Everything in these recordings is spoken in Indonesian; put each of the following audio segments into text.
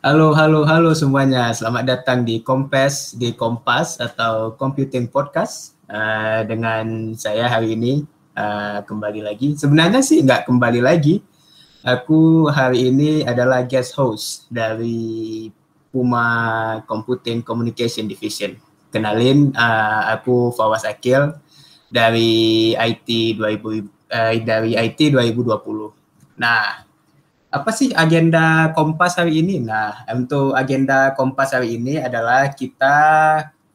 Halo, halo, halo semuanya. Selamat datang di Kompas, di Kompas atau Computing Podcast. Uh, dengan saya hari ini uh, kembali lagi. Sebenarnya sih nggak kembali lagi. Aku hari ini adalah guest host dari Puma Computing Communication Division. Kenalin, uh, aku Fawaz Akil dari IT 2000 uh, dari IT 2020. Nah, apa sih agenda Kompas hari ini? Nah, untuk agenda Kompas hari ini adalah kita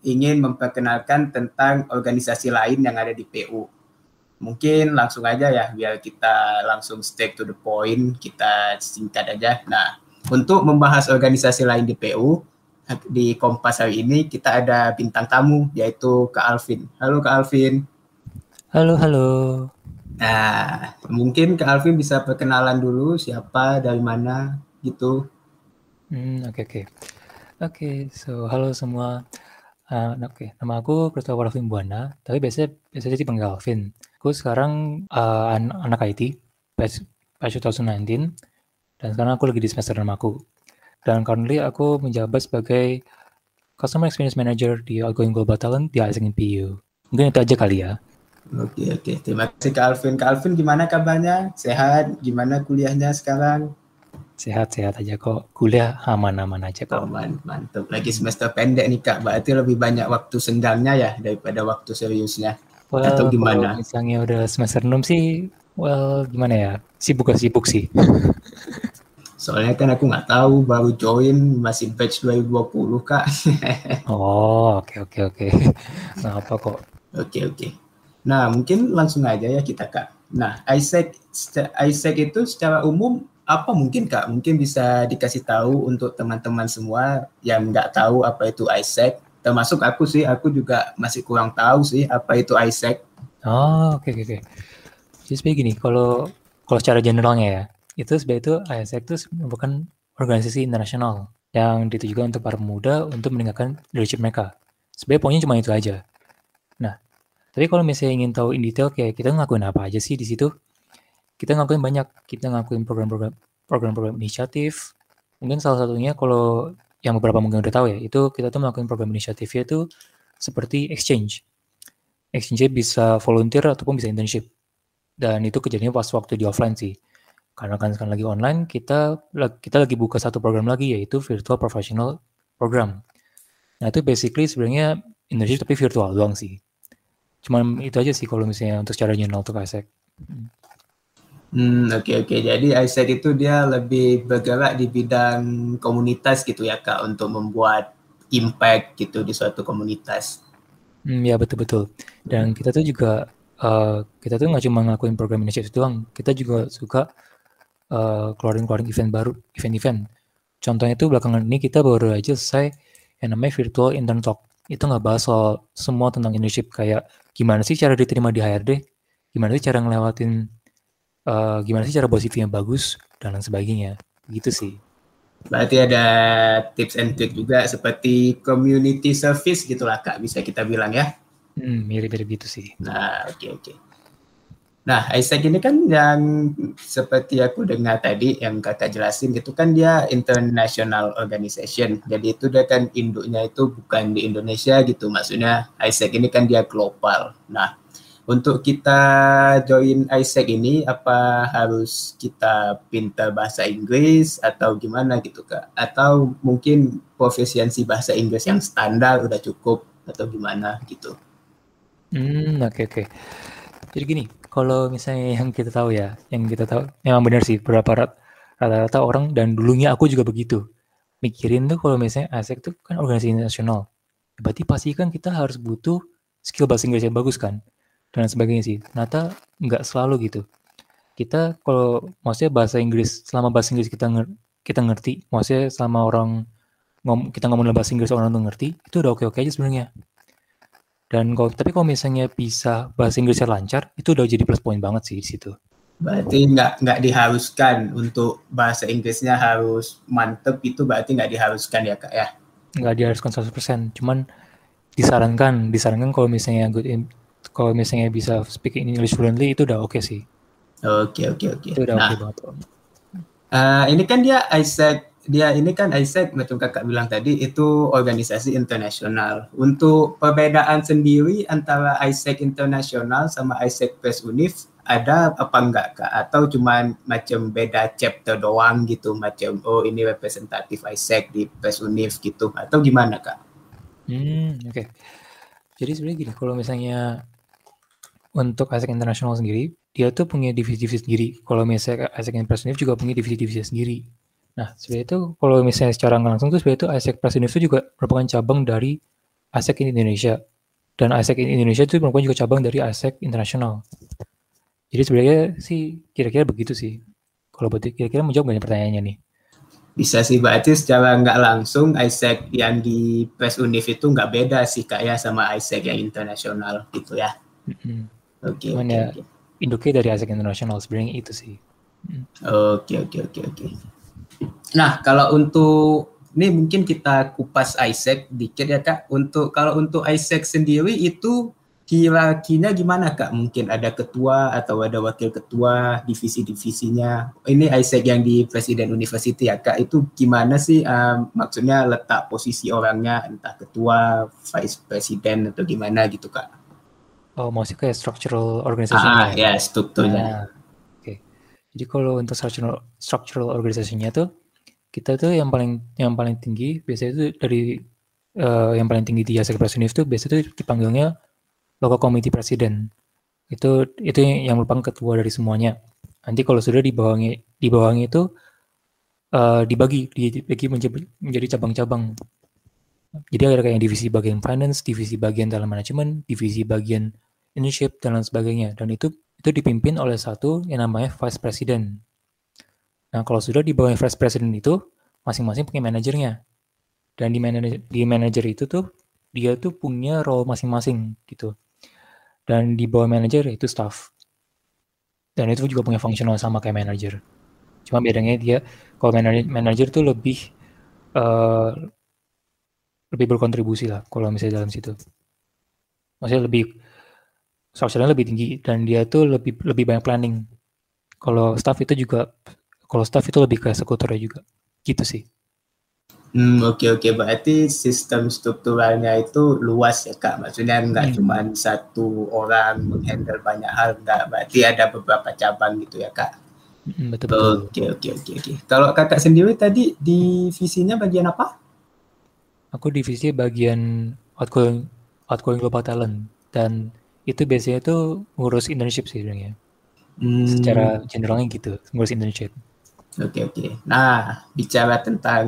ingin memperkenalkan tentang organisasi lain yang ada di PU. Mungkin langsung aja ya, biar kita langsung stick to the point, kita singkat aja. Nah, untuk membahas organisasi lain di PU, di Kompas hari ini kita ada bintang tamu, yaitu Kak Alvin. Halo Kak Alvin. Halo, halo. Nah, mungkin Kak Alvin bisa perkenalan dulu siapa, dari mana, gitu. Hmm, oke so halo semua. Uh, oke, okay. nama aku Christopher Alvin Buana, tapi biasanya biasanya dipanggil Alvin. Aku sekarang uh, an anak IT, batch, batch 2019, dan sekarang aku lagi di semester 6 aku. Dan currently aku menjabat sebagai Customer Experience Manager di Outgoing Global Talent di Isaac PU. Mungkin itu aja kali ya. Oke oke, terima kasih Kak Alvin. Kak Alvin gimana kabarnya? Sehat? Gimana kuliahnya sekarang? Sehat-sehat aja kok. Kuliah aman-aman aja kok. Aman, mantap. Lagi semester pendek nih Kak, berarti lebih banyak waktu senggangnya ya daripada waktu seriusnya. Well, Atau gimana? misalnya udah semester 6 sih, well gimana ya? Sibuk sibuk sih. Soalnya kan aku nggak tahu baru join masih batch 2020 Kak. oh, oke okay, oke okay, oke. Okay. Nah, apa kok? Oke okay, oke. Okay. Nah, mungkin langsung aja ya kita Kak. Nah, Isaac Isaac itu secara umum apa mungkin Kak? Mungkin bisa dikasih tahu untuk teman-teman semua yang nggak tahu apa itu Isaac. Termasuk aku sih, aku juga masih kurang tahu sih apa itu Isaac. Oh, oke okay, oke okay. Jadi seperti gini, kalau kalau secara generalnya ya, itu sebenarnya itu Isaac itu merupakan organisasi internasional yang ditujukan untuk para pemuda untuk meningkatkan leadership mereka. Sebenarnya poinnya cuma itu aja. Nah, tapi kalau misalnya ingin tahu in detail kayak kita ngelakuin apa aja sih di situ? Kita ngelakuin banyak. Kita ngelakuin program-program program-program inisiatif. Mungkin salah satunya kalau yang beberapa mungkin udah tahu ya, itu kita tuh melakukan program inisiatifnya itu seperti exchange. Exchange bisa volunteer ataupun bisa internship. Dan itu kejadiannya pas waktu di offline sih. Karena kan sekarang lagi online, kita kita lagi buka satu program lagi yaitu virtual professional program. Nah itu basically sebenarnya internship tapi virtual doang sih. Cuman itu aja sih kalau misalnya untuk secara general untuk Isaac. Hmm, oke okay, oke. Okay. Jadi Isaac itu dia lebih bergerak di bidang komunitas gitu ya Kak untuk membuat impact gitu di suatu komunitas. Hmm, ya betul betul. Dan kita tuh juga uh, kita tuh nggak cuma ngelakuin program inisiatif doang, kita juga suka uh, keluarin-keluarin event baru, event-event. Contohnya itu belakangan ini kita baru aja selesai yang namanya virtual intern talk itu nggak bahas soal semua tentang internship kayak gimana sih cara diterima di HRD, gimana sih cara ngelewatin, uh, gimana sih cara CV yang bagus dan lain sebagainya, gitu sih. Berarti ada tips and trick juga seperti community service gitulah kak bisa kita bilang ya. Hmm, mirip-mirip gitu sih. Nah, oke okay, oke. Okay. Nah, Isaac ini kan yang seperti aku dengar tadi yang kakak jelasin itu kan dia international organization. Jadi itu dia kan induknya itu bukan di Indonesia gitu. Maksudnya Isaac ini kan dia global. Nah, untuk kita join Isaac ini apa harus kita pintar bahasa Inggris atau gimana gitu Kak? Atau mungkin profesiensi bahasa Inggris yang standar udah cukup atau gimana gitu? Hmm, oke okay, oke. Okay. Jadi gini, kalau misalnya yang kita tahu ya, yang kita tahu memang benar sih beberapa rata-rata orang dan dulunya aku juga begitu. Mikirin tuh kalau misalnya ASEC tuh kan organisasi nasional. Berarti pasti kan kita harus butuh skill bahasa Inggris yang bagus kan. Dan sebagainya sih. Ternyata nggak selalu gitu. Kita kalau maksudnya bahasa Inggris, selama bahasa Inggris kita nger kita ngerti, maksudnya selama orang ngom kita ngomong bahasa Inggris orang tuh ngerti, itu udah oke-oke aja sebenarnya. Dan kalau tapi kalau misalnya bisa bahasa Inggrisnya lancar, itu udah jadi plus point banget sih di situ. Berarti nggak nggak diharuskan untuk bahasa Inggrisnya harus mantep itu berarti nggak diharuskan ya kak ya? Nggak diharuskan 100%, cuman disarankan disarankan kalau misalnya good in, kalau misalnya bisa speak English fluently itu udah oke okay sih. Oke okay, oke okay, oke. Okay. Itu udah nah, oke okay banget. Uh, ini kan dia Isaac dia ini kan ISEC macam kakak bilang tadi itu organisasi internasional. Untuk perbedaan sendiri antara ISEC internasional sama ISEC Press Unif ada apa enggak kak? Atau cuma macam beda chapter doang gitu macam oh ini representatif ISEC di Press Unif gitu atau gimana kak? Hmm oke. Okay. Jadi sebenarnya gini kalau misalnya untuk ISEC internasional sendiri dia tuh punya divisi-divisi sendiri. Kalau misalnya ISEC Press Unif juga punya divisi-divisi sendiri Nah, sebenarnya itu kalau misalnya secara langsung itu sebenarnya itu ASEC Plus Indonesia juga merupakan cabang dari ASEC in Indonesia. Dan ASEC in Indonesia itu merupakan juga cabang dari ASEC Internasional. Jadi sebenarnya sih kira-kira begitu sih. Kalau berarti kira-kira menjawab banyak pertanyaannya nih. Bisa sih berarti secara nggak langsung ASEC yang di Press Unif itu nggak beda sih kak ya sama ASEC yang internasional gitu ya. Oke. Cuman okay, ya okay. induknya dari ASEC internasional sebenarnya itu sih. Oke oke oke oke. Nah, kalau untuk ini mungkin kita kupas Isaac dikit ya Kak. Untuk kalau untuk Isaac sendiri itu kira-kira gimana Kak? Mungkin ada ketua atau ada wakil ketua divisi-divisinya. Ini Isaac yang di Presiden University ya Kak. Itu gimana sih um, maksudnya letak posisi orangnya entah ketua, vice president atau gimana gitu Kak? Oh, maksudnya kayak structural organization. Ah, ya, strukturnya. Ah, Oke. Okay. Jadi kalau untuk structural structural organization-nya tuh kita tuh yang paling yang paling tinggi biasanya itu dari uh, yang paling tinggi di Asia Presidenif itu biasanya itu dipanggilnya local committee president. Itu itu yang merupakan ketua dari semuanya. Nanti kalau sudah di bawahnya itu uh, dibagi dibagi menjadi, menjadi cabang-cabang. Jadi ada kayak divisi bagian finance divisi bagian dalam manajemen divisi bagian internship dan lain sebagainya. Dan itu itu dipimpin oleh satu yang namanya vice president Nah, kalau sudah di bawah vice president itu, masing-masing punya manajernya. Dan di manajer, di manajer itu tuh, dia tuh punya role masing-masing gitu. Dan di bawah manajer itu staff. Dan itu juga punya fungsional sama kayak manajer. Cuma bedanya dia, kalau manajer, manajer tuh lebih, uh, lebih berkontribusi lah kalau misalnya dalam situ. Maksudnya lebih, strukturnya lebih tinggi dan dia tuh lebih lebih banyak planning. Kalau staff itu juga kalau staff itu lebih ke eksekutornya juga. Gitu sih. Hmm, oke okay, oke okay. berarti sistem strukturalnya itu luas ya kak. Maksudnya nggak hmm. cuma satu orang menghandle banyak hal, nggak. Berarti ada beberapa cabang gitu ya kak. Hmm, betul betul. Oke oke oke oke. Kalau kakak sendiri tadi divisinya bagian apa? Aku divisi bagian outgoing outgoing global talent dan itu biasanya tuh ngurus internship sih sebenarnya. Hmm. Secara generalnya gitu, ngurus internship. Oke oke. Nah bicara tentang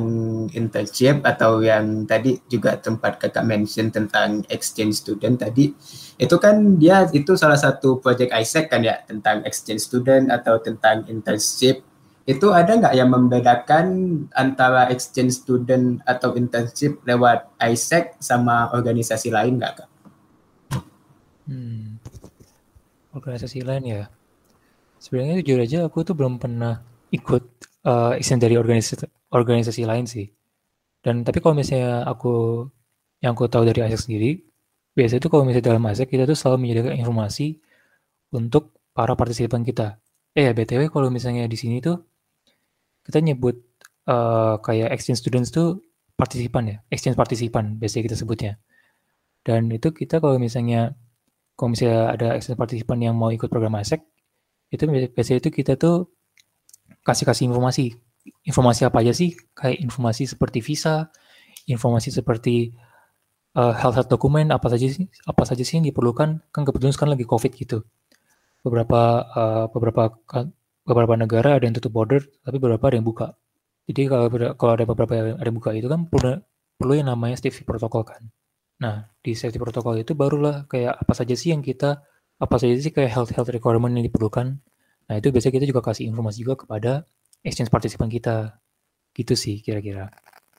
internship atau yang tadi juga tempat kakak mention tentang exchange student tadi, itu kan dia itu salah satu project ISEC kan ya tentang exchange student atau tentang internship. Itu ada nggak yang membedakan antara exchange student atau internship lewat ISEC sama organisasi lain nggak kak? Hmm. Organisasi lain ya. Sebenarnya jujur aja aku tuh belum pernah ikut uh, dari organisasi organisasi lain sih. Dan tapi kalau misalnya aku yang aku tahu dari ASEC sendiri, biasanya itu kalau misalnya dalam ASEC kita tuh selalu menyediakan informasi untuk para partisipan kita. Eh ya BTW kalau misalnya di sini tuh kita nyebut uh, kayak exchange students tuh partisipan ya, exchange partisipan biasanya kita sebutnya. Dan itu kita kalau misalnya kalau misalnya ada exchange partisipan yang mau ikut program ASEC, itu biasanya itu kita tuh kasih-kasih informasi. Informasi apa aja sih? Kayak informasi seperti visa, informasi seperti uh, health health dokumen apa saja sih? Apa saja sih yang diperlukan? Kan kebetulan sekarang lagi COVID gitu. Beberapa uh, beberapa beberapa negara ada yang tutup border, tapi beberapa ada yang buka. Jadi kalau kalau ada beberapa yang ada yang buka itu kan perlu perlu yang namanya safety protocol kan. Nah, di safety protocol itu barulah kayak apa saja sih yang kita apa saja sih kayak health health requirement yang diperlukan Nah itu biasanya kita juga kasih informasi juga kepada exchange partisipan kita. Gitu sih kira-kira.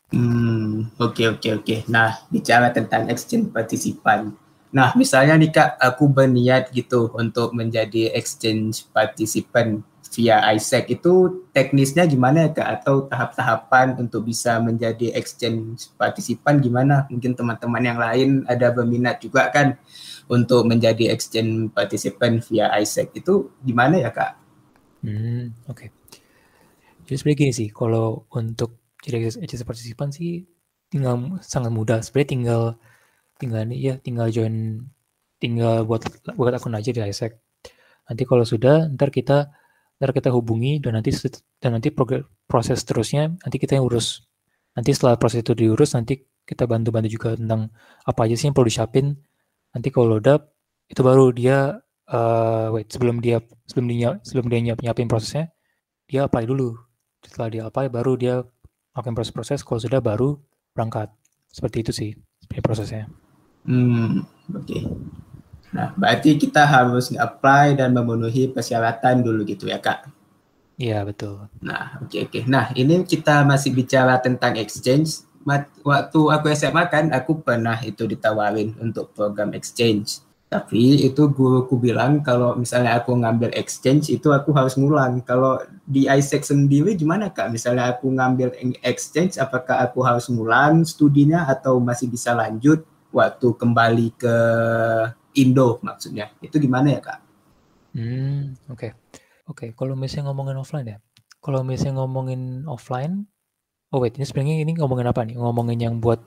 Hmm, oke oke oke. Nah, bicara tentang exchange partisipan. Nah, misalnya nih Kak, aku berniat gitu untuk menjadi exchange partisipan via ISEC itu teknisnya gimana ya Kak? Atau tahap-tahapan untuk bisa menjadi exchange partisipan gimana? Mungkin teman-teman yang lain ada berminat juga kan untuk menjadi exchange participant via ISEC itu gimana ya kak? Hmm, oke. Okay. Jadi sebenarnya gini sih, kalau untuk jadi HSEC partisipan sih tinggal sangat mudah. Sebenarnya tinggal tinggal nih ya tinggal join tinggal buat buat akun aja di HSEC. Nanti kalau sudah ntar kita ntar kita hubungi dan nanti dan nanti proses terusnya nanti kita yang urus. Nanti setelah proses itu diurus nanti kita bantu-bantu juga tentang apa aja sih yang perlu disiapin. Nanti kalau udah itu baru dia uh, wait sebelum dia sebelum dia sebelum dia nyiap, nyiapin prosesnya dia apply dulu. Setelah dia apply baru dia melakukan proses-proses. Kalau sudah baru berangkat. Seperti itu sih prosesnya. Hmm, oke. Okay. Nah, berarti kita harus apply dan memenuhi persyaratan dulu gitu ya, Kak? Iya, betul. Nah, oke okay, oke. Okay. Nah, ini kita masih bicara tentang exchange. Waktu aku SMA kan, aku pernah itu ditawarin untuk program exchange. Tapi itu guruku bilang kalau misalnya aku ngambil exchange itu aku harus ngulang. Kalau di ISEC sendiri gimana Kak? Misalnya aku ngambil exchange apakah aku harus ngulang studinya atau masih bisa lanjut waktu kembali ke Indo maksudnya? Itu gimana ya Kak? Hmm, oke. Okay. Oke, okay, kalau misalnya ngomongin offline ya. Kalau misalnya ngomongin offline, oh wait, ini sebenarnya ini ngomongin apa nih? Ngomongin yang buat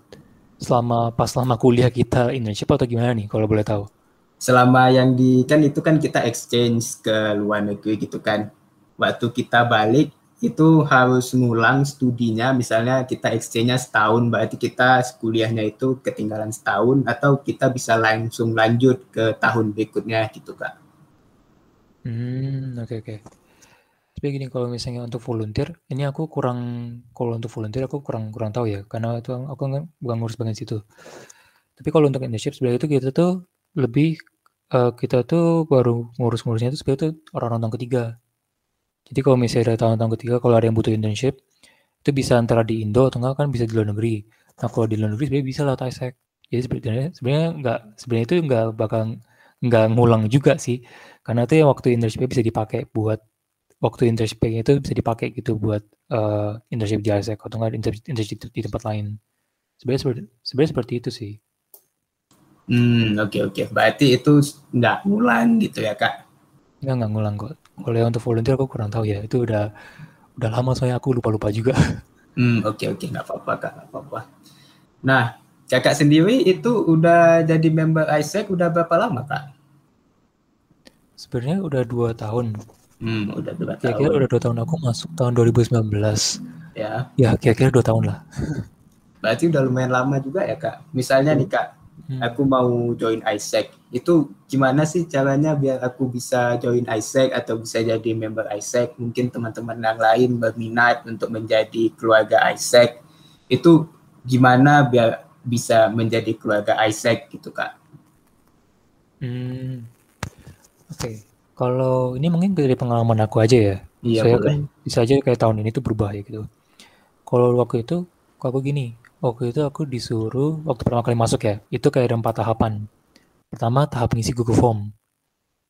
selama pas selama kuliah kita internship atau gimana nih kalau boleh tahu? Selama yang di kan itu kan kita exchange ke luar negeri gitu kan waktu kita balik itu harus ngulang studinya misalnya kita exchange-nya setahun berarti kita kuliahnya itu ketinggalan setahun atau kita bisa langsung lanjut ke tahun berikutnya gitu kak. Hmm oke okay, oke. Okay. Tapi gini kalau misalnya untuk volunteer ini aku kurang kalau untuk volunteer aku kurang kurang tahu ya karena itu aku bukan ngurus bagian situ. Tapi kalau untuk internship sebenarnya itu kita tuh lebih uh, kita tuh baru ngurus-ngurusnya itu sebenarnya tuh orang-orang tahun ketiga. Jadi kalau misalnya ada tahun-tahun ketiga kalau ada yang butuh internship, itu bisa antara di Indo atau enggak kan bisa di luar negeri. Nah kalau di luar negeri sebenarnya bisa lah ISEC. Jadi sebenarnya sebenarnya enggak sebenarnya itu enggak bakal enggak ngulang juga sih. Karena itu yang waktu internship bisa dipakai buat waktu internship itu bisa dipakai gitu buat uh, internship di ISEC atau enggak internship, internship di tempat lain. Sebenarnya sebenarnya seperti itu sih. Hmm, oke okay, oke. Okay. Berarti itu nggak ngulang gitu ya, Kak? Nggak, nggak ngulang kok. Kalau yang untuk volunteer aku kurang tahu ya. Itu udah udah lama soalnya aku lupa-lupa juga. Hmm, oke okay, oke. Okay. Nggak apa-apa, Kak. Nggak apa-apa. Nah, Kakak sendiri itu udah jadi member ISEC udah berapa lama, Kak? Sebenarnya udah dua tahun. Hmm, udah dua tahun. Kira-kira udah dua tahun aku masuk tahun 2019. Ya. Ya, kira-kira dua tahun lah. Berarti udah lumayan lama juga ya, Kak. Misalnya nih, Kak, hmm. aku mau join ISEC itu gimana sih caranya biar aku bisa join ISEC atau bisa jadi member ISEC mungkin teman-teman yang lain berminat untuk menjadi keluarga ISEC itu gimana biar bisa menjadi keluarga ISEC gitu kak hmm. oke okay. kalau ini mungkin dari pengalaman aku aja ya iya, saya boleh. kan bisa aja kayak tahun ini tuh berubah ya gitu kalau waktu itu aku gini Waktu itu aku disuruh waktu pertama kali masuk ya, itu kayak ada empat tahapan. Pertama tahap ngisi Google Form.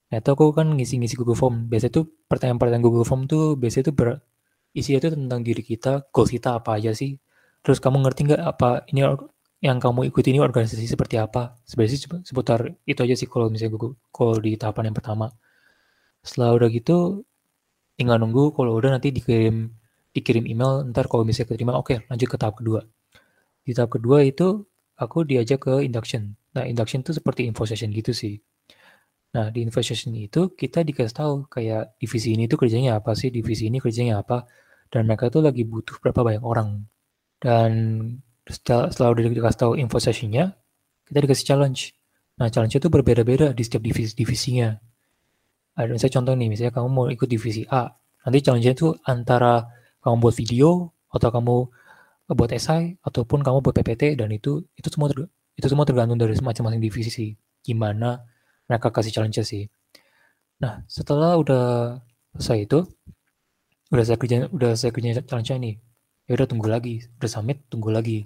Nah itu aku kan ngisi-ngisi Google Form. Biasanya tuh pertanyaan-pertanyaan Google Form tuh biasanya tuh ber, isinya tuh tentang diri kita, goals kita apa aja sih. Terus kamu ngerti nggak apa ini yang kamu ikuti ini organisasi seperti apa? Sebenarnya seputar itu aja sih kalau misalnya Google kalau di tahapan yang pertama. Setelah udah gitu tinggal nunggu kalau udah nanti dikirim dikirim email ntar kalau misalnya keterima oke okay, lanjut ke tahap kedua di tahap kedua itu aku diajak ke induction. Nah, induction itu seperti info session gitu sih. Nah, di info session itu kita dikasih tahu kayak divisi ini tuh kerjanya apa sih, divisi ini kerjanya apa, dan mereka tuh lagi butuh berapa banyak orang. Dan setelah, setelah udah dikasih tahu info sessionnya, kita dikasih challenge. Nah, challenge itu berbeda-beda di setiap divisi divisinya. Ada misalnya contoh nih, misalnya kamu mau ikut divisi A, nanti challenge-nya itu antara kamu buat video atau kamu buat esai ataupun kamu buat PPT dan itu itu semua ter, itu semua tergantung dari masing-masing divisi sih gimana mereka kasih challenge sih. Nah setelah udah selesai itu udah saya kerja udah saya kerja challenge ini ya udah tunggu lagi udah summit tunggu lagi.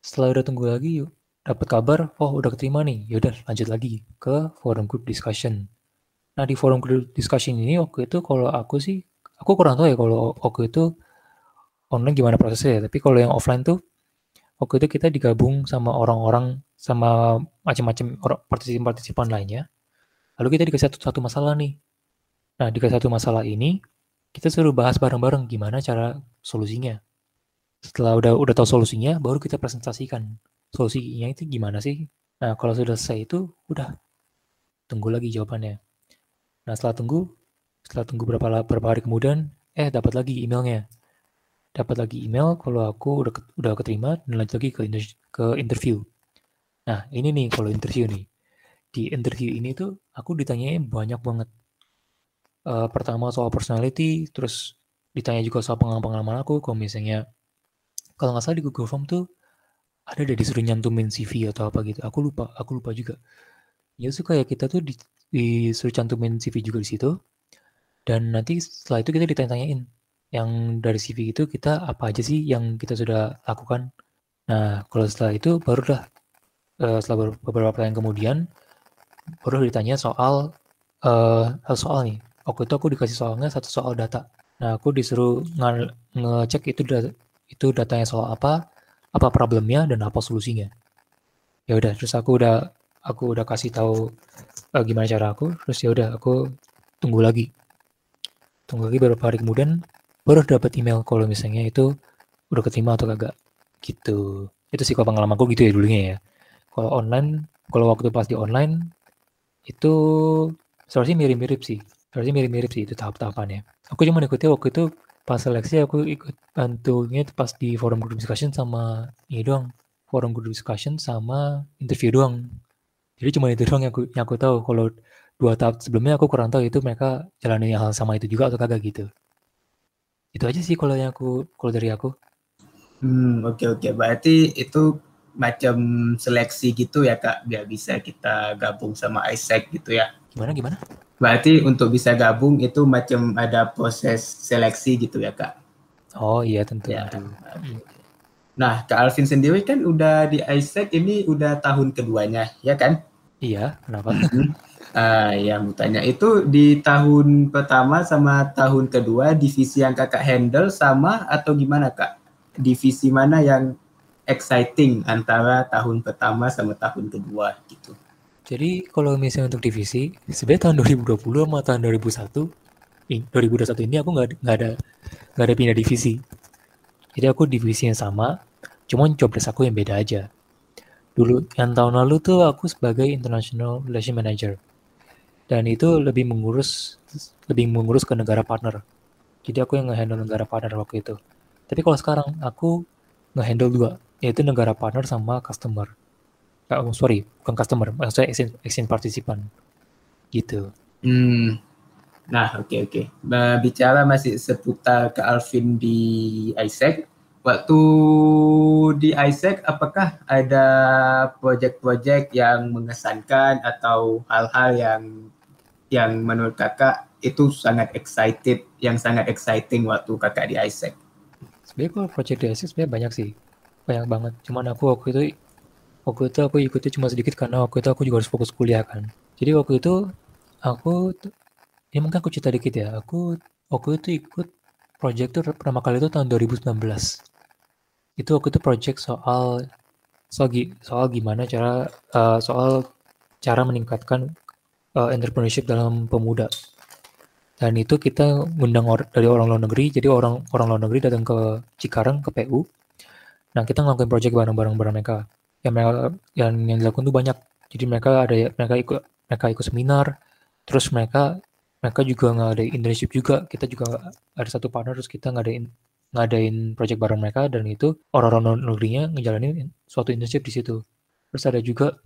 Setelah udah tunggu lagi yuk dapat kabar oh udah keterima nih ya udah lanjut lagi ke forum group discussion. Nah di forum group discussion ini waktu itu kalau aku sih aku kurang tahu ya kalau waktu itu online gimana prosesnya ya. Tapi kalau yang offline tuh waktu itu kita digabung sama orang-orang sama macam-macam partisipan-partisipan lainnya. Lalu kita dikasih satu, satu masalah nih. Nah, dikasih satu masalah ini, kita suruh bahas bareng-bareng gimana cara solusinya. setelah udah udah tahu solusinya baru kita presentasikan solusinya itu gimana sih nah kalau sudah selesai itu udah tunggu lagi jawabannya nah setelah tunggu setelah tunggu berapa berapa hari kemudian eh dapat lagi emailnya dapat lagi email kalau aku udah udah keterima dan lanjut lagi ke ke interview nah ini nih kalau interview nih di interview ini tuh aku ditanyain banyak banget uh, pertama soal personality terus ditanya juga soal pengalaman-pengalaman aku kalau misalnya kalau nggak salah di Google Form tuh ada deh disuruh nyantumin CV atau apa gitu. Aku lupa, aku lupa juga. Ya suka ya kita tuh di, disuruh cantumin CV juga di situ. Dan nanti setelah itu kita ditanya-tanyain yang dari CV itu kita apa aja sih yang kita sudah lakukan. Nah, kalau setelah itu baru dah uh, setelah beberapa pertanyaan kemudian baru ditanya soal uh, soal nih. Waktu itu aku dikasih soalnya satu soal data. Nah, aku disuruh nge ngecek itu itu datanya soal apa, apa problemnya dan apa solusinya. Ya udah, terus aku udah aku udah kasih tahu uh, gimana cara aku, terus ya udah aku tunggu lagi. Tunggu lagi beberapa hari kemudian baru dapat email kalau misalnya itu udah keterima atau kagak. Gitu. Itu sih kalau pengalaman aku gitu ya dulunya ya. Kalau online, kalau waktu pas di online itu seharusnya mirip-mirip sih. Seharusnya mirip-mirip sih itu tahap-tahapannya. Aku cuma ikuti waktu itu pas seleksi aku ikut bantunya pas di forum group discussion sama ini doang forum group discussion sama interview doang jadi cuma itu doang yang aku, yang aku tahu kalau dua tahap sebelumnya aku kurang tahu itu mereka jalanin hal sama itu juga atau kagak gitu itu aja sih kalau yang aku kalau dari aku hmm oke okay, oke okay. berarti itu macam seleksi gitu ya kak biar bisa kita gabung sama Isaac gitu ya gimana gimana Berarti untuk bisa gabung itu macam ada proses seleksi gitu ya kak? Oh iya tentu. Ya. tentu. Nah Kak Alvin sendiri kan udah di Isaac ini udah tahun keduanya ya kan? Iya kenapa? Uh, ya mau tanya itu di tahun pertama sama tahun kedua divisi yang kakak handle sama atau gimana kak? Divisi mana yang exciting antara tahun pertama sama tahun kedua gitu? Jadi kalau misalnya untuk divisi, sebenarnya tahun 2020 sama tahun 2001, 2021 ini aku nggak nggak ada nggak ada pindah divisi. Jadi aku divisi yang sama, cuma job desk aku yang beda aja. Dulu yang tahun lalu tuh aku sebagai international relation manager, dan itu lebih mengurus lebih mengurus ke negara partner. Jadi aku yang ngehandle negara partner waktu itu. Tapi kalau sekarang aku ngehandle dua, yaitu negara partner sama customer oh, sorry bukan customer maksudnya exchange, exchange partisipan gitu hmm. nah oke okay, oke okay. bicara masih seputar ke Alvin di Isaac waktu di Isaac apakah ada proyek-proyek yang mengesankan atau hal-hal yang yang menurut kakak itu sangat excited yang sangat exciting waktu kakak di Isaac sebenarnya kalau proyek di Isaac sebenarnya banyak sih. Banyak banget. Cuman aku waktu itu waktu itu aku ikutnya cuma sedikit karena waktu itu aku juga harus fokus kuliah kan. Jadi waktu itu aku ini mungkin aku cerita dikit ya. Aku waktu itu ikut project tuh pertama kali itu tahun 2019 itu waktu itu project soal soal, soal gimana cara uh, soal cara meningkatkan uh, entrepreneurship dalam pemuda. Dan itu kita ngundang or dari orang luar negeri. Jadi orang orang luar negeri datang ke Cikarang ke PU nah kita ngelakuin project bareng-bareng bareng mereka. Yang mereka yang yang dilakukan tuh banyak. Jadi mereka ada mereka ikut mereka ikut seminar. Terus mereka mereka juga nggak ada internship juga. Kita juga ada satu partner terus kita ngadain ngadain project bareng mereka. Dan itu orang-orang negerinya ngejalanin suatu internship di situ. Terus ada juga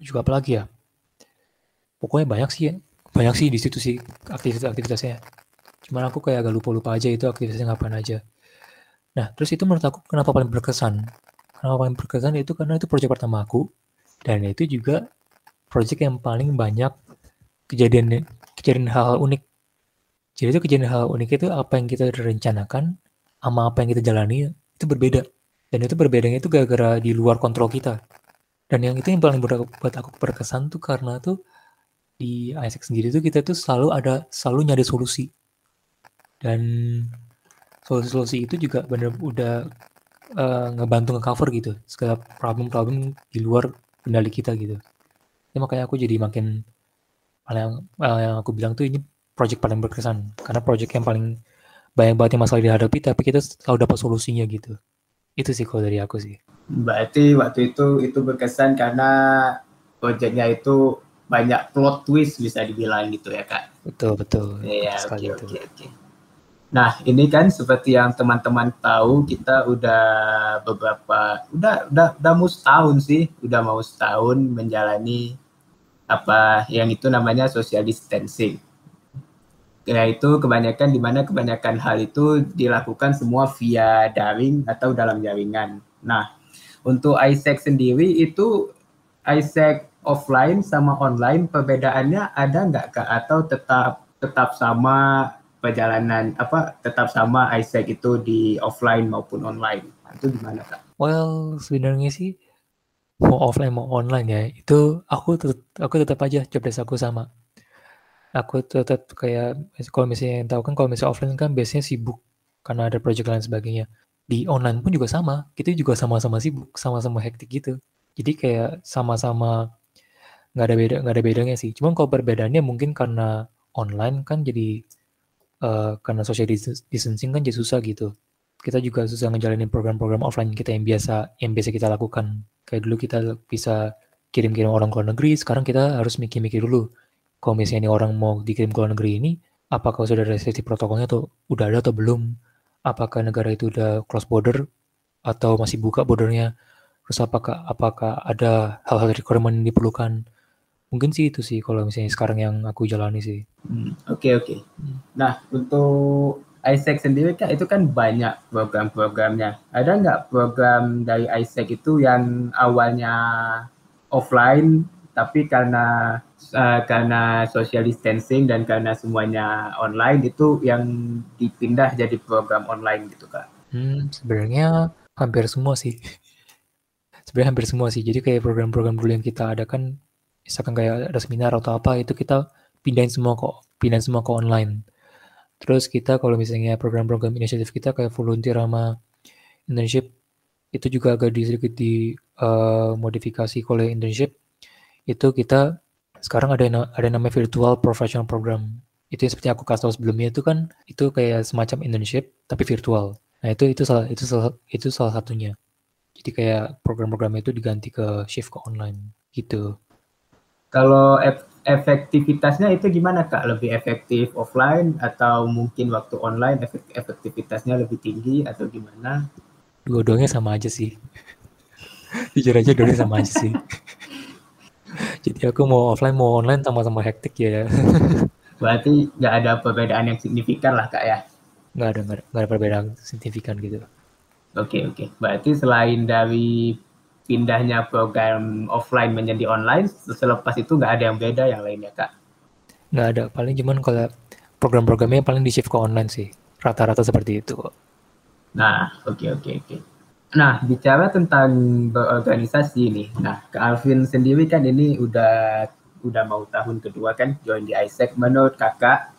juga apa lagi ya pokoknya banyak sih ya. banyak sih di situ sih aktivitas-aktivitasnya cuman aku kayak agak lupa-lupa aja itu aktivitasnya ngapain aja nah terus itu menurut aku kenapa paling berkesan Kenapa paling berkesan itu karena itu proyek pertama aku dan itu juga proyek yang paling banyak kejadian kejadian hal-hal unik. Jadi itu kejadian hal, unik itu apa yang kita rencanakan sama apa yang kita jalani itu berbeda. Dan itu berbedanya itu gara-gara di luar kontrol kita. Dan yang itu yang paling buat aku berkesan tuh karena tuh di Isaac sendiri tuh kita tuh selalu ada selalu nyari solusi. Dan solusi-solusi itu juga bener udah uh, ngebantu nge-cover gitu segala problem-problem di luar kendali kita gitu. Ya makanya aku jadi makin uh, yang aku bilang tuh ini project paling berkesan karena project yang paling banyak banget yang masalah dihadapi tapi kita selalu dapat solusinya gitu. Itu sih kalau dari aku sih. Berarti waktu itu itu berkesan karena proyeknya itu banyak plot twist bisa dibilang gitu ya kak. Betul betul. Iya oke oke oke. Nah ini kan seperti yang teman-teman tahu kita udah beberapa udah udah udah mau setahun sih udah mau setahun menjalani apa yang itu namanya social distancing. Nah itu kebanyakan di mana kebanyakan hal itu dilakukan semua via daring atau dalam jaringan. Nah untuk Isaac sendiri itu Isaac offline sama online perbedaannya ada nggak kak atau tetap tetap sama perjalanan apa tetap sama Isaac itu di offline maupun online itu gimana kak? Well sebenarnya sih mau offline mau online ya itu aku tetap aku tetap aja job desk aku sama. Aku tetap kayak kalau misalnya yang tahu kan kalau misalnya offline kan biasanya sibuk karena ada project lain sebagainya di online pun juga sama kita juga sama-sama sibuk sama-sama hektik gitu jadi kayak sama-sama nggak ada beda nggak ada bedanya sih. Cuman kalau perbedaannya mungkin karena online kan jadi uh, karena social distancing kan jadi susah gitu. Kita juga susah ngejalanin program-program offline kita yang biasa yang biasa kita lakukan. Kayak dulu kita bisa kirim-kirim orang ke luar negeri sekarang kita harus mikir-mikir dulu. Kalau misalnya ini orang mau dikirim ke luar negeri ini apakah sudah ada safety protokolnya atau udah ada atau belum? Apakah negara itu udah close border atau masih buka bordernya? Terus apakah apakah ada hal-hal requirement yang diperlukan mungkin sih itu sih kalau misalnya sekarang yang aku jalani sih oke hmm, oke okay, okay. nah untuk Isaac sendiri kan itu kan banyak program-programnya ada nggak program dari Isaac itu yang awalnya offline tapi karena uh, karena social distancing dan karena semuanya online itu yang dipindah jadi program online gitu kak? Hmm, sebenarnya hampir semua sih. sebenarnya hampir semua sih. Jadi kayak program-program dulu yang kita ada kan, misalkan kayak ada seminar atau apa itu kita pindahin semua kok, pindahin semua ke online. Terus kita kalau misalnya program-program inisiatif kita kayak volunteer sama internship itu juga agak di sedikit di uh, modifikasi oleh internship itu kita sekarang ada ada namanya virtual professional program. Itu yang seperti aku kasih tahu sebelumnya itu kan itu kayak semacam internship tapi virtual. Nah, itu itu salah itu salah itu salah satunya. Jadi kayak program-program itu diganti ke shift ke online gitu. Kalau efektivitasnya itu gimana Kak? Lebih efektif offline atau mungkin waktu online efektivitasnya lebih tinggi atau gimana? Dua-duanya sama aja sih. Jujur aja dua sama aja sih. Jadi aku mau offline mau online sama-sama hektik ya. Berarti nggak ada perbedaan yang signifikan lah kak ya? Nggak ada, nggak ada, nggak ada perbedaan signifikan gitu. Oke okay, oke. Okay. Berarti selain dari pindahnya program offline menjadi online, selepas itu nggak ada yang beda yang lainnya kak? Nggak ada. Paling cuman kalau program-programnya paling di shift ke online sih. Rata-rata seperti itu Nah, oke okay, oke okay, oke. Okay. Nah, bicara tentang berorganisasi nih. Nah, ke Alvin sendiri kan ini udah udah mau tahun kedua kan join di ISEC. Menurut kakak,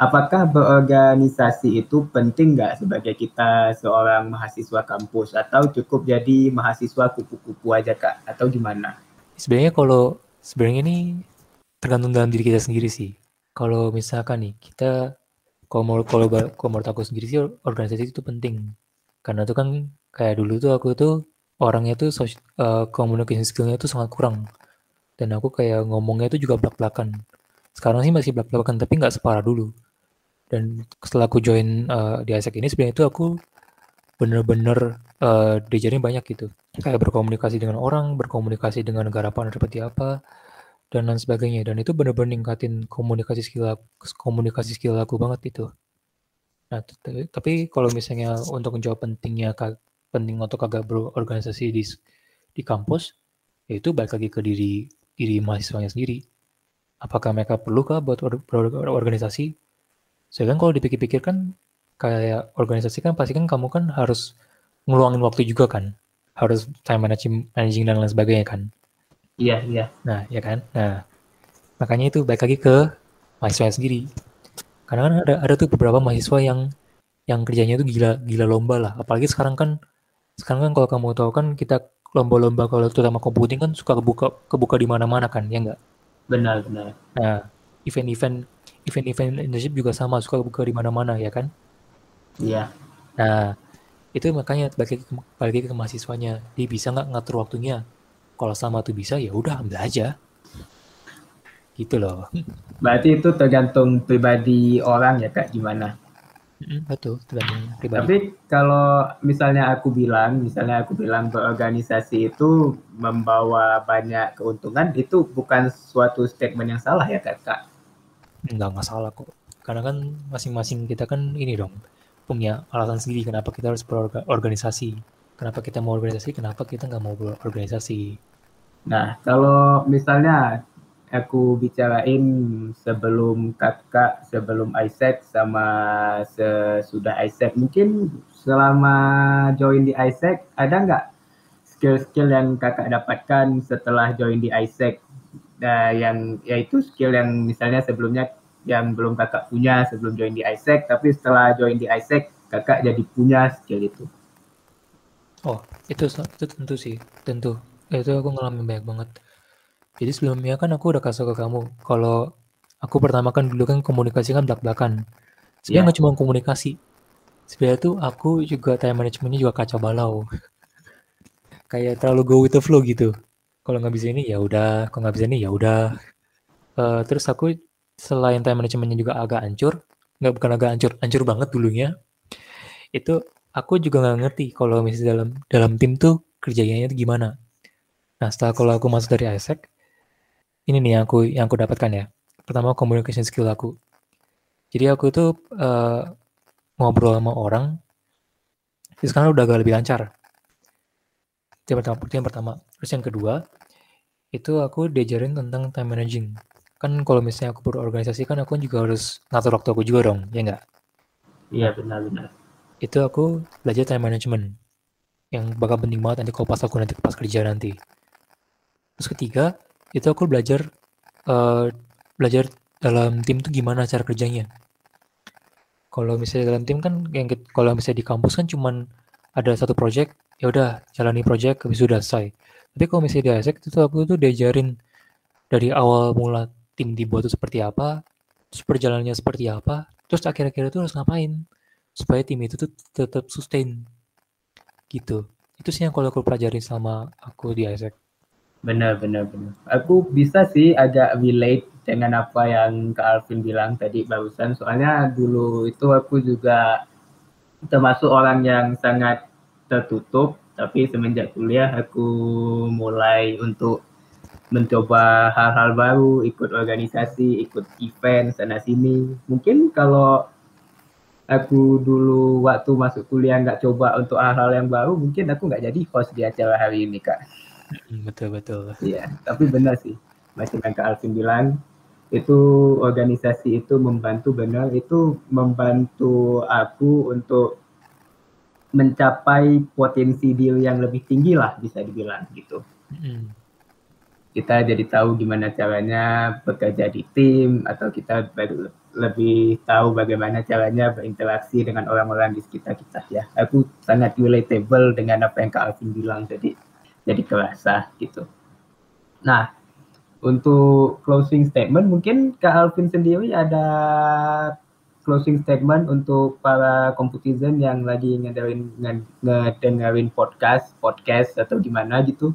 apakah berorganisasi itu penting nggak sebagai kita seorang mahasiswa kampus? Atau cukup jadi mahasiswa kupu-kupu aja kak? Atau gimana? Sebenarnya kalau sebenarnya ini tergantung dalam diri kita sendiri sih. Kalau misalkan nih kita kalau kalau, kalau menurut aku sendiri sih organisasi itu penting. Karena itu kan kayak dulu tuh aku tuh orangnya tuh uh, eh, communication skillnya tuh sangat kurang. Dan aku kayak ngomongnya tuh juga belak-belakan sekarang sih masih belak-belakan tapi nggak separah dulu. Dan setelah aku join uh, di ASEC ini sebenarnya itu aku bener-bener uh, diajarin banyak gitu. Kayak berkomunikasi dengan orang berkomunikasi dengan negara partner seperti apa dan lain sebagainya. Dan itu bener-bener ningkatin komunikasi skill aku, komunikasi skill aku banget itu nah tapi kalau misalnya untuk menjawab pentingnya penting untuk agak berorganisasi di di kampus yaitu balik lagi ke diri diri mahasiswanya sendiri apakah mereka perlu kah buat berorganisasi saya kan kalau dipikir-pikir kan kayak organisasi kan pasti kan kamu kan harus ngeluangin waktu juga kan? Harus time managing, managing dan lain sebagainya kan? Iya iya. Nah ya kan? Nah makanya itu balik lagi ke mahasiswa sendiri. Karena kan ada ada tuh beberapa mahasiswa yang yang kerjanya itu gila gila lomba lah. Apalagi sekarang kan sekarang kan kalau kamu tahu kan kita lomba-lomba kalau terutama komputing kan suka kebuka kebuka di mana-mana kan ya enggak benar benar. Nah event-event event-event internship juga sama suka kebuka di mana-mana ya kan? Iya. Nah itu makanya balik lagi, ke, balik lagi ke mahasiswanya. Dia bisa nggak ngatur waktunya? Kalau sama tuh bisa ya udah ambil aja. Gitu loh. Berarti itu tergantung pribadi orang ya kak gimana betul tergantung pribadi tapi kalau misalnya aku bilang misalnya aku bilang berorganisasi itu membawa banyak keuntungan itu bukan suatu statement yang salah ya kak kak nggak nggak salah kok karena kan masing-masing kita kan ini dong punya alasan sendiri kenapa kita harus berorganisasi. Kenapa kita mau organisasi, kenapa kita nggak mau berorganisasi. Nah, kalau misalnya aku bicarain sebelum kakak, sebelum Isaac sama sesudah Isaac, mungkin selama join di Isaac ada nggak skill-skill yang kakak dapatkan setelah join di Isaac? Nah, yang yaitu skill yang misalnya sebelumnya yang belum kakak punya sebelum join di Isaac, tapi setelah join di Isaac kakak jadi punya skill itu. Oh, itu itu tentu sih, tentu. Itu aku ngalamin banyak banget. Jadi sebelumnya kan aku udah kasih ke kamu, kalau aku pertama kan dulu kan komunikasi kan belak-belakan. Sebenarnya yeah. nggak cuma komunikasi. Sebenarnya tuh aku juga time managementnya juga kacau balau. Kayak terlalu go with the flow gitu. Kalau nggak bisa ini ya udah, kalau nggak bisa ini ya udah. Uh, terus aku selain time managementnya juga agak hancur, nggak bukan agak hancur, hancur banget dulunya. Itu aku juga nggak ngerti kalau misalnya dalam dalam tim tuh kerjanya itu gimana. Nah setelah kalau aku masuk dari Isaac, ini nih yang aku yang aku dapatkan ya. Pertama communication skill aku. Jadi aku tuh uh, ngobrol sama orang, terus sekarang udah agak lebih lancar. Itu yang pertama, itu yang pertama. Terus yang kedua, itu aku diajarin tentang time managing kan kalau misalnya aku berorganisasi kan aku juga harus ngatur waktu aku juga dong, ya enggak? Iya benar-benar. Itu aku belajar time management yang bakal penting banget nanti kalau pas aku nanti pas kerja nanti. Terus ketiga, itu aku belajar uh, belajar dalam tim tuh gimana cara kerjanya. Kalau misalnya dalam tim kan yang kalau misalnya di kampus kan cuman ada satu project, ya udah jalani project habis sudah selesai. Tapi kalau misalnya di ASEC itu aku tuh diajarin dari awal mula tim dibuat itu seperti apa, terus perjalanannya seperti apa, terus akhir-akhir itu harus ngapain supaya tim itu tuh tetap sustain gitu. Itu sih yang kalau aku pelajari sama aku di Isaac. Benar, benar, benar. Aku bisa sih agak relate dengan apa yang Kak Alvin bilang tadi barusan. Soalnya dulu itu aku juga termasuk orang yang sangat tertutup. Tapi semenjak kuliah aku mulai untuk mencoba hal-hal baru, ikut organisasi, ikut event sana sini. Mungkin kalau aku dulu waktu masuk kuliah nggak coba untuk hal-hal yang baru, mungkin aku nggak jadi host di acara hari ini kak. Hmm, betul betul. Iya, tapi benar sih. Macam yang kak Alvin bilang, itu organisasi itu membantu benar, itu membantu aku untuk mencapai potensi deal yang lebih tinggi lah bisa dibilang gitu. Hmm kita jadi tahu gimana caranya bekerja di tim atau kita baru lebih tahu bagaimana caranya berinteraksi dengan orang-orang di sekitar kita ya. Aku sangat relatable dengan apa yang Kak Alvin bilang jadi jadi kerasa gitu. Nah, untuk closing statement mungkin Kak Alvin sendiri ada closing statement untuk para komputizen yang lagi ngedengerin ngedengerin podcast podcast atau gimana gitu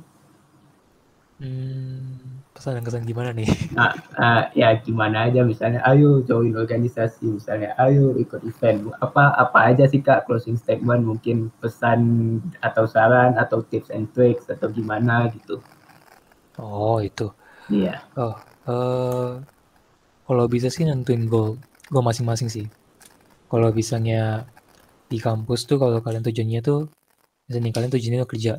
Hmm, kesan-kesan gimana nih? Nah, uh, ya gimana aja misalnya, ayo join organisasi, misalnya ayo ikut event. Apa apa aja sih kak closing statement, mungkin pesan atau saran atau tips and tricks atau gimana gitu? Oh itu. Iya. Yeah. Oh, uh, kalau bisa sih nentuin goal, goal masing-masing sih. Kalau bisanya di kampus tuh kalau kalian tujuannya tuh, misalnya kalian tujuannya kerja,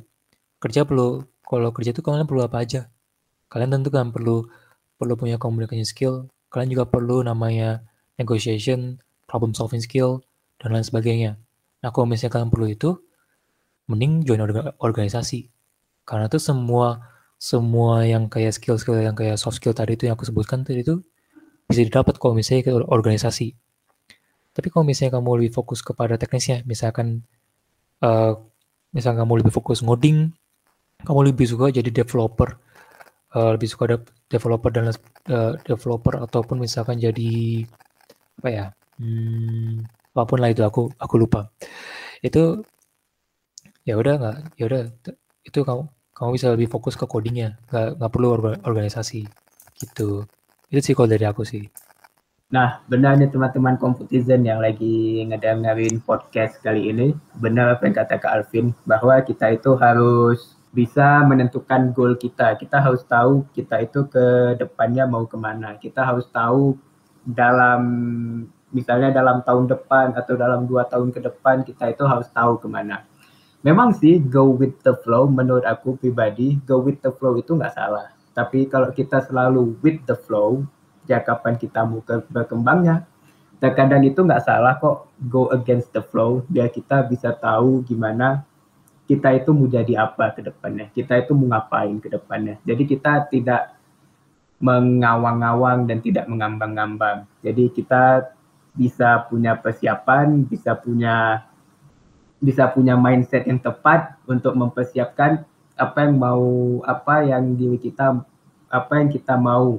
kerja perlu kalau kerja itu kalian perlu apa aja? Kalian tentu kan perlu perlu punya communication skill, kalian juga perlu namanya negotiation, problem solving skill, dan lain sebagainya. Nah, kalau misalnya kalian perlu itu, mending join organisasi. Karena tuh semua semua yang kayak skill-skill yang kayak soft skill tadi itu yang aku sebutkan tadi itu bisa didapat kalau misalnya ke organisasi. Tapi kalau misalnya kamu lebih fokus kepada teknisnya, misalkan uh, misalkan kamu lebih fokus ngoding, kamu lebih suka jadi developer uh, lebih suka de developer dan uh, developer ataupun misalkan jadi apa ya hmm, apa pun lah itu aku aku lupa. Itu ya udah nggak ya udah itu kamu kamu bisa lebih fokus ke codingnya nggak nggak perlu organisasi gitu. Itu sih kalau dari aku sih. Nah, benarnya teman-teman komputizen yang lagi ngedengerin podcast kali ini, benar apa yang kata Kak Alvin, bahwa kita itu harus bisa menentukan goal kita. Kita harus tahu kita itu ke depannya mau ke mana. Kita harus tahu dalam, misalnya dalam tahun depan atau dalam dua tahun ke depan, kita itu harus tahu ke mana. Memang sih go with the flow, menurut aku pribadi, go with the flow itu nggak salah. Tapi kalau kita selalu with the flow, ya kapan kita mau ke berkembangnya terkadang itu nggak salah kok go against the flow biar kita bisa tahu gimana kita itu mau jadi apa ke depannya? Kita itu mau ngapain ke depannya? Jadi kita tidak mengawang-awang dan tidak mengambang-ngambang jadi kita bisa punya persiapan bisa punya bisa punya mindset yang tepat untuk mempersiapkan apa yang mau apa yang diri kita apa yang kita mau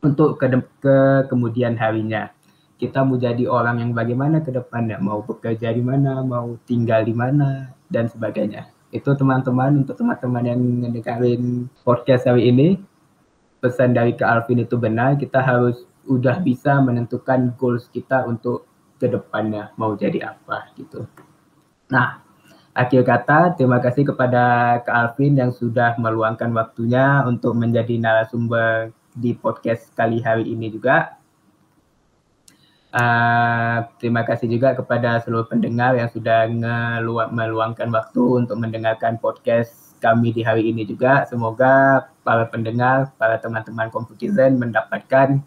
untuk ke, ke kemudian harinya. Kita mau jadi orang yang bagaimana ke depannya, mau bekerja di mana, mau tinggal di mana, dan sebagainya. Itu teman-teman, untuk teman-teman yang mendengarin podcast hari ini, pesan dari Kak Alvin itu benar, kita harus udah bisa menentukan goals kita untuk ke depannya, mau jadi apa gitu. Nah, akhir kata, terima kasih kepada Kak Alvin yang sudah meluangkan waktunya untuk menjadi narasumber di podcast kali hari ini juga. Uh, terima kasih juga kepada seluruh pendengar yang sudah meluangkan waktu untuk mendengarkan podcast kami di hari ini juga. Semoga para pendengar, para teman-teman Computizen mendapatkan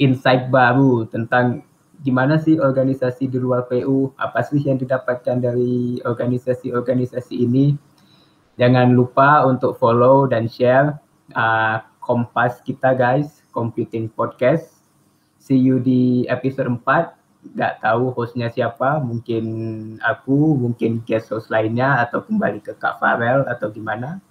insight baru tentang gimana sih organisasi di luar PU, apa sih yang didapatkan dari organisasi-organisasi ini. Jangan lupa untuk follow dan share uh, Kompas kita guys, Computing Podcast. See you di episode 4. Gak tahu hostnya siapa, mungkin aku, mungkin guest host lainnya, atau kembali ke Kak Farel, atau gimana.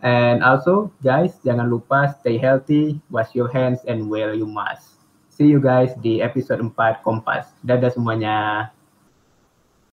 And also, guys, jangan lupa stay healthy, wash your hands, and wear your mask. See you guys di episode 4 Kompas. Dadah semuanya.